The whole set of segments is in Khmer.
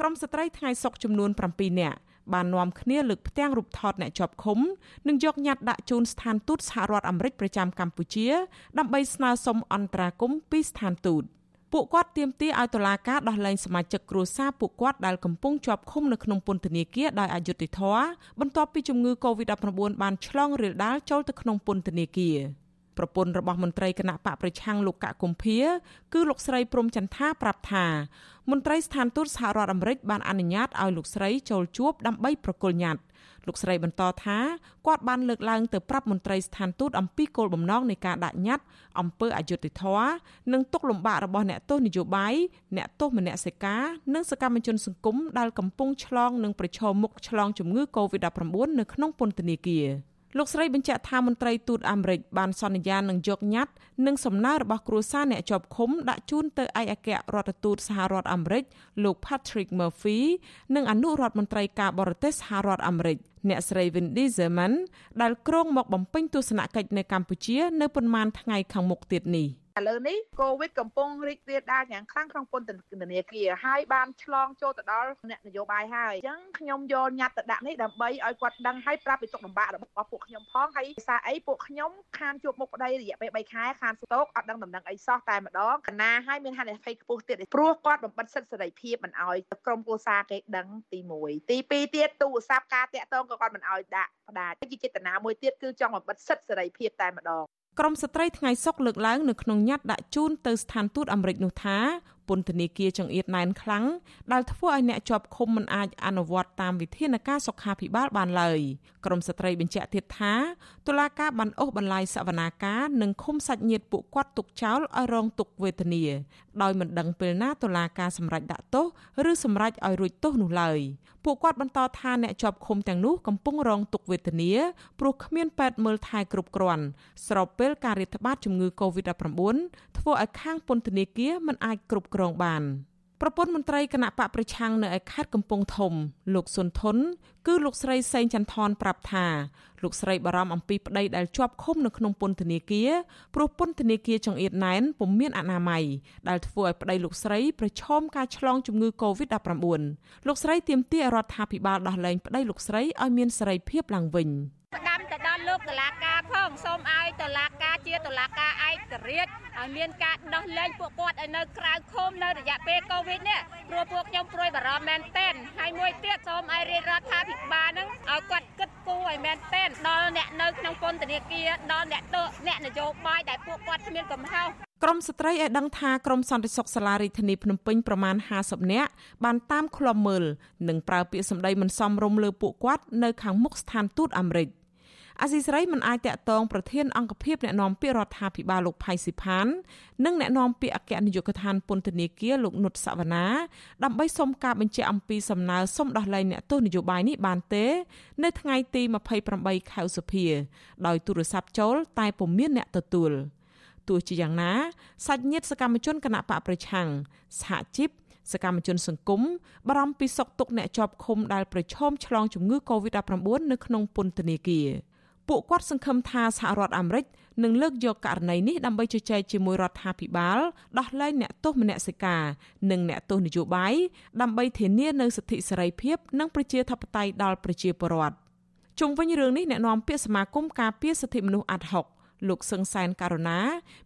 ក្រុមស្ត្រីថ្ងៃសុកចំនួន7នាក់បាននាំគ្នាលើកផ្ទាំងរូបថតអ្នកជាប់ឃុំនិងយកញត្តិដាក់ជូនស្ថានទូតសហរដ្ឋអាមេរិកប្រចាំកម្ពុជា ដើម្បីស្នើសុំអន្តរាគមន៍ពីស្ថានទូតពួកគាត់ទាមទារឲ្យតុលាការដោះលែងសមាជិកគ្រួសារពួកគាត់ដែលកំពុងជាប់ឃុំនៅក្នុងពន្ធនាគារដោយអយុត្តិធម៌បន្ទាប់ពីជំងឺ Covid-19 បានឆ្លងរាលដាលចូលទៅក្នុងពន្ធនាគារ ប្រពន្ធរបស់មន្ត្រីគណៈបកប្រឆាំងលោកកកុម្ភាគឺលោកស្រីព្រំចន្ទាប្រាប់ថាមន្ត្រីស្ថានទូតសហរដ្ឋអាមេរិកបានអនុញ្ញាតឲ្យលោកស្រីចូលជួបដើម្បីប្រគល់ញត្តិលោកស្រីបន្តថាគាត់បានលើកឡើងទៅប្រាប់មន្ត្រីស្ថានទូតអំពីគោលបំណងនៃការដាក់ញត្តិអំពើអយុត្តិធម៌និងទុកលំបាករបស់អ្នកទោសនយោបាយអ្នកទោសមនសិការនិងសកម្មជនសង្គមដែលកំពុងឆ្លងនិងប្រឈមមុខឆ្លងជំងឺ Covid-19 នៅក្នុងពន្ធនាគារ លោកស្រីបញ្ជាក់ថាមន្ត្រីទូតអាមេរិកបានសន្យានឹងយកញត្តិនិងសំណើរបស់គ្រួសារអ្នកជាប់ឃុំដាក់ជូនទៅឯកអគ្គរដ្ឋទូតសហរដ្ឋអាមេរិកលោក Patrick Murphy និងអនុរដ្ឋមន្ត្រីការបរទេសសហរដ្ឋអាមេរិកអ្នកស្រី Wendy Sherman ដែលគ្រងមកបំពេញទស្សនកិច្ចនៅកម្ពុជា នៅប៉ុន្មានថ្ងៃខាងមុខទៀតនេះ។ ឥឡូវនេះកូវីដកំពុងរីករាលដាលយ៉ាងខ្លាំងក្នុងពន្ធនាគារហើយបានឆ្លងចូលទៅដល់អ្នកនយោបាយហើយអញ្ចឹងខ្ញុំយកញត្តិទៅដាក់នេះដើម្បីឲ្យគាត់ដឹងហើយប្រាប់ពីទុកលំបាករបស់ពួកខ្ញុំផងហើយសារអីពួកខ្ញុំខានជួបមុខប្តីរយៈពេល3ខែខានស្តុកអត់ដឹងដំណឹងអីសោះតែម្ដងកណាហើយមានហានិភ័យខ្ពស់ទៀតព្រោះគាត់បំបិទសិទ្ធិសេរីភាពមិនឲ្យក្រុមគ្រួសារគេដឹងទី1ទី2ទៀតទូរស័ព្ទការតាក់ទងក៏គាត់មិនឲ្យដាក់ផ្ដាច់ជាចេតនាមួយទៀតគឺចង់បំបិទសិទ្ធិសេរីភាពតែម្ដង ក្រមស្ត្រីថ្ងៃសុកលើកឡើងនៅក្នុងញត្តិដាក់ជូនទៅស្ថានទូតអាមេរិកនោះថា ពន្ធនាគារចង្អៀតណែនខ្លាំងដែលធ្វើឲ្យអ្នកជាប់ឃុំមិនអាចអនុវត្តតាមវិធានការសុខាភិបាលបានឡើយក្រមស្ត្រីបញ្ជាក់ទៀតថាតុលាការបានអូសបន្លាយសវនាការនិងឃុំសាច់ញាតិពួកគាត់ទុកចោលឲ្យរងទុក្ខវេទនាដោយមិនដឹងពេលណាតុលាការសម្រេចដាក់ទោសឬសម្រេចឲ្យរួចទោសនោះឡើយពួកគាត់បន្តថាអ្នកជាប់ឃុំទាំងនោះកំពុងរងទុក្ខវេទនាព្រោះគ្មានពេទ្យមើលថែគ្រប់គ្រាន់ស្របពេលការរាតត្បាតជំងឺ Covid-19 ធ្វើឲ្យខាងពន្ធនាគារមិនអាចគ្រប់គ្រងបានប្រពន្ធមន្ត្រីគណៈបកប្រឆាំងនៅឯខេត្តកំពង់ធំ លោកសុនធុនគឺលោកស្រីសេងចន្ទថនប្រាប់ថាលោកស្រីបារម្ភអំពីប្តីដែលជាប់ឃុំនៅក្នុងពន្ធនាគារព្រោះពន្ធនាគារចង្អៀតណែនពុំមានអនាម័យដែលធ្វើឲ្យប្តីលោកស្រីប្រឈមការឆ្លងជំងឺ Covid-19 លោកស្រីទាមទាររដ្ឋាភិបាលដោះលែងប្តីលោកស្រីឲ្យមានសេរីភាពឡើងវិញ។ផ្ដាំទៅដល់លោកតុលាការផងសូមឲ្យតុលាការជា តុលាការឯករាជ្យឲ្យមានការដោះលែងពួកគាត់ឲ្យនៅក្រៅឃុំនៅរយៈពេលកូវីដនេះព្រោះពួកខ្ញុំព្រួយបារម្ភមែនទែនហើយមួយទៀតសូមឲ្យរាជរដ្ឋាភិបាលហ្នឹងឲ្យគាត់គិតគូរឲ្យមែនទែនដល់អ្នកនៅក្នុងពន្ធនាគារដល់អ្នកទោសអ្នកនយោបាយដែលពួកគាត់គ្មានកំហុសក្រមស្ត្រីឲ្យដឹងថាក្រមសន្តិសុខសាលារដ្ឋាភិបាលភ្នំពេញប្រមាណ50នាក់បានតាមឃ្លាំមើលនិងប្រើពាក្យសម្ដីមិនសមរម្យលើពួកគាត់នៅខាងមុខស្ថានទូតអាមេរិក អាស៊ីសេរីមិនអាចតាក់ទងប្រធានអង្គភិបអ្នកណែនាំពាក្យរដ្ឋាភិបាលលោកផៃស៊ីផាននិងអ្នកណែនាំពាក្យអគ្គនាយកដ្ឋានពន្ធនាគារលោកនុតសវណ្ណាដើម្បីសុំការបញ្ជាក់អំពីសំណើសុំដោះលែងអ្នកទោសនយោបាយនេះបានទេ នៅថ្ងៃទី28ខែឧសភាដោយទូរស័ព្ទចូលតែពុំមានអ្នកទទួលទោះជាយ៉ាងណាសាច់ញាតិសកម្មជនគណៈបកប្រឆាំងសហជីពសកម្មជនសង្គមបារម្ភពីសុខទុក្ខអ្នកជាប់ឃុំដែលប្រឈមឆ្លងជំងឺ Covid-19 នៅក្នុងពន្ធនាគារ ពួកគាត់សង្ឃឹមថាសហរដ្ឋអាមេរិកនឹងលើកយកករណីនេះដើម្បីជជែកជាមួយរដ្ឋាភិបាលដោះលែងអ្នកទោសមនសិការនិងអ្នកទោសនយោបាយដើម្បីធានានូវសិទ្ធិសេរីភាពនិងប្រជាធិបតេយ្យដល់ប្រជាពលរដ្ឋជុំវិញរឿងនេះអ្នកនាំពាក្យសមាគមការពារសិទ្ធិមនុស្សអាត់ហុក លោកសឹងសែនករណា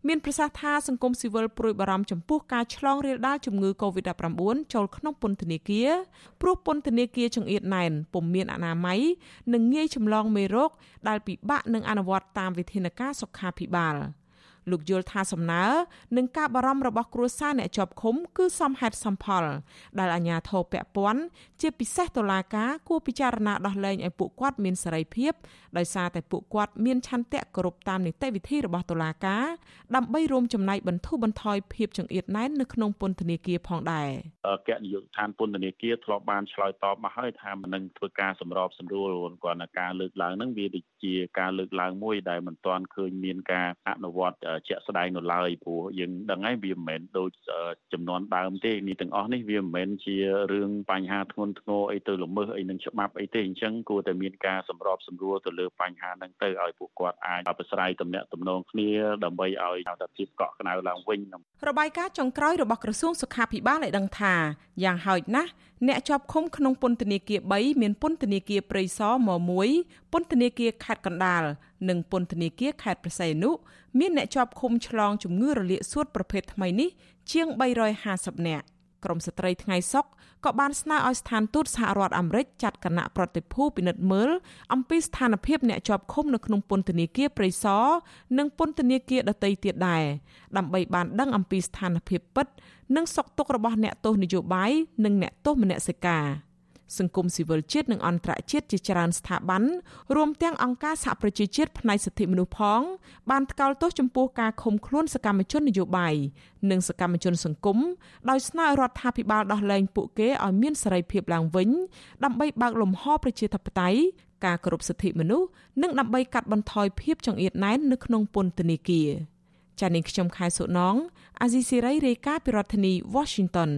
មានប្រសាសន៍ថាសង្គមស៊ីវិលព្រួយបារម្ភចំពោះការឆ្លងរាលដាលជំងឺ Covid-19 ចូលក្នុងពន្ធនាគារព្រោះពន្ធនាគារចង្អៀតណែនពុំមានអនាម័យនិងងាយចម្លងមេរោគដែលពិបាកនឹងអនុវត្តតាមវិធានការសុខាភិបាល។ លោកយល់ថាសំណើនិងការបារម្ភរបស់គ្រួសារអ្នកជាប់ឃុំគឺសមហេតុសមផល ដែលអាជ្ញាធរពាក់ព័ន្ធជាពិសេសតុលាការគួរពិចារណាដោះលែងឲ្យពួកគាត់មានសេរីភាពដោយសារតែពួកគាត់មានឆន្ទៈគោរពតាមនីតិវិធីរបស់តុលាការដើម្បីរួមចំណែកបន្ធូរបន្ថយភាពចង្អៀតណែននៅក្នុងពន្ធនាគារផងដែរអគ្គនាយកដ្ឋានពន្ធនាគារធ្លាប់បានឆ្លើយតបមកហើយថាមិននឹងធ្វើការសម្របសម្រួលគាត់ថាការលើកឡើងហ្នឹងវាដូចជាការលើកឡើងមួយដែលមិនទាន់ឃើញមានការអនុវត្តជាក់ស្ដែងនៅឡើយព្រោះយើងដឹងហើយវាមិនមែនដូចចំនួនដើមទេនេះទាំងអស់នេះវាមិនមែនជារឿងបញ្ហាធ្ងន់ធ្ងរអីទៅល្មើសអីនឹងច្បាប់អីទេអញ្ចឹងគួរតែមានការសម្របសម្រួលទៅលើបញ្ហាហ្នឹងទៅឲ្យពួកគាត់អាចប្រស្រ័យទំនាក់ទំនងគ្នាដើម្បីឲ្យតែភាពកក់ក្ដៅឡើងវិញរបាយការណ៍ចុងក្រោយរបស់ក្រសួងសុខាភិបាលបានដឹងថាយ៉ាងហោចណាស់អ្នកជាប់ឃុំក្នុងពន្ធនាគារ3មានពន្ធនាគារព្រៃសរម1ពន្ធនាគារខេត្តកណ្ដាល និងពន្ធនាគារខេត្តព្រះសីហនុមានអ្នកជាប់ឃុំឆ្លងជំងឺរលាកសួតប្រភេទថ្មីនេះជាង350នាក់ក្រមស្ត្រីថ្ងៃសុកក៏បានស្នើឲ្យស្ថានទូតសហរដ្ឋអាមេរិកចាត់គណៈប្រតិភូពិនិត្យមើលអំពីស្ថានភាពអ្នកជាប់ឃុំនៅក្នុងពន្ធនាគារព្រៃសរនិងពន្ធនាគារដទៃទៀតដែរដើម្បីបានដឹងអំពីស្ថានភាពពិត និងសុខទុក្ខរបស់អ្នកទោសនយោបាយនិងអ្នកទោសមនសិការ សង្គមស៊ីវិលជាតិនិងអន្តរជាតិជាច្រើនស្ថាប័នរួមទាំងអង្គការសហប្រជាជាតិផ្នែកសិទ្ធិមនុស្សផង បានថ្កោលទោសចំពោះការឃុំខ្លួនសកម្មជននយោបាយនិងសកម្មជនសង្គមដោយស្នើរដ្ឋាភិបាលដោះលែងពួកគេឲ្យមានសេរីភាពឡើងវិញ ដើម្បីបើកលំហប្រជាធិបតេយ្យការគោរពសិទ្ធិមនុស្សនិងដើម្បីកាត់បន្ថយភាពចង្អៀតណែននៅក្នុងពន្ធនាគារចា៎នាងខ្ញុំខែសុណងអាស៊ីសេរីរាយការណ៍ពីរដ្ឋធានី Washington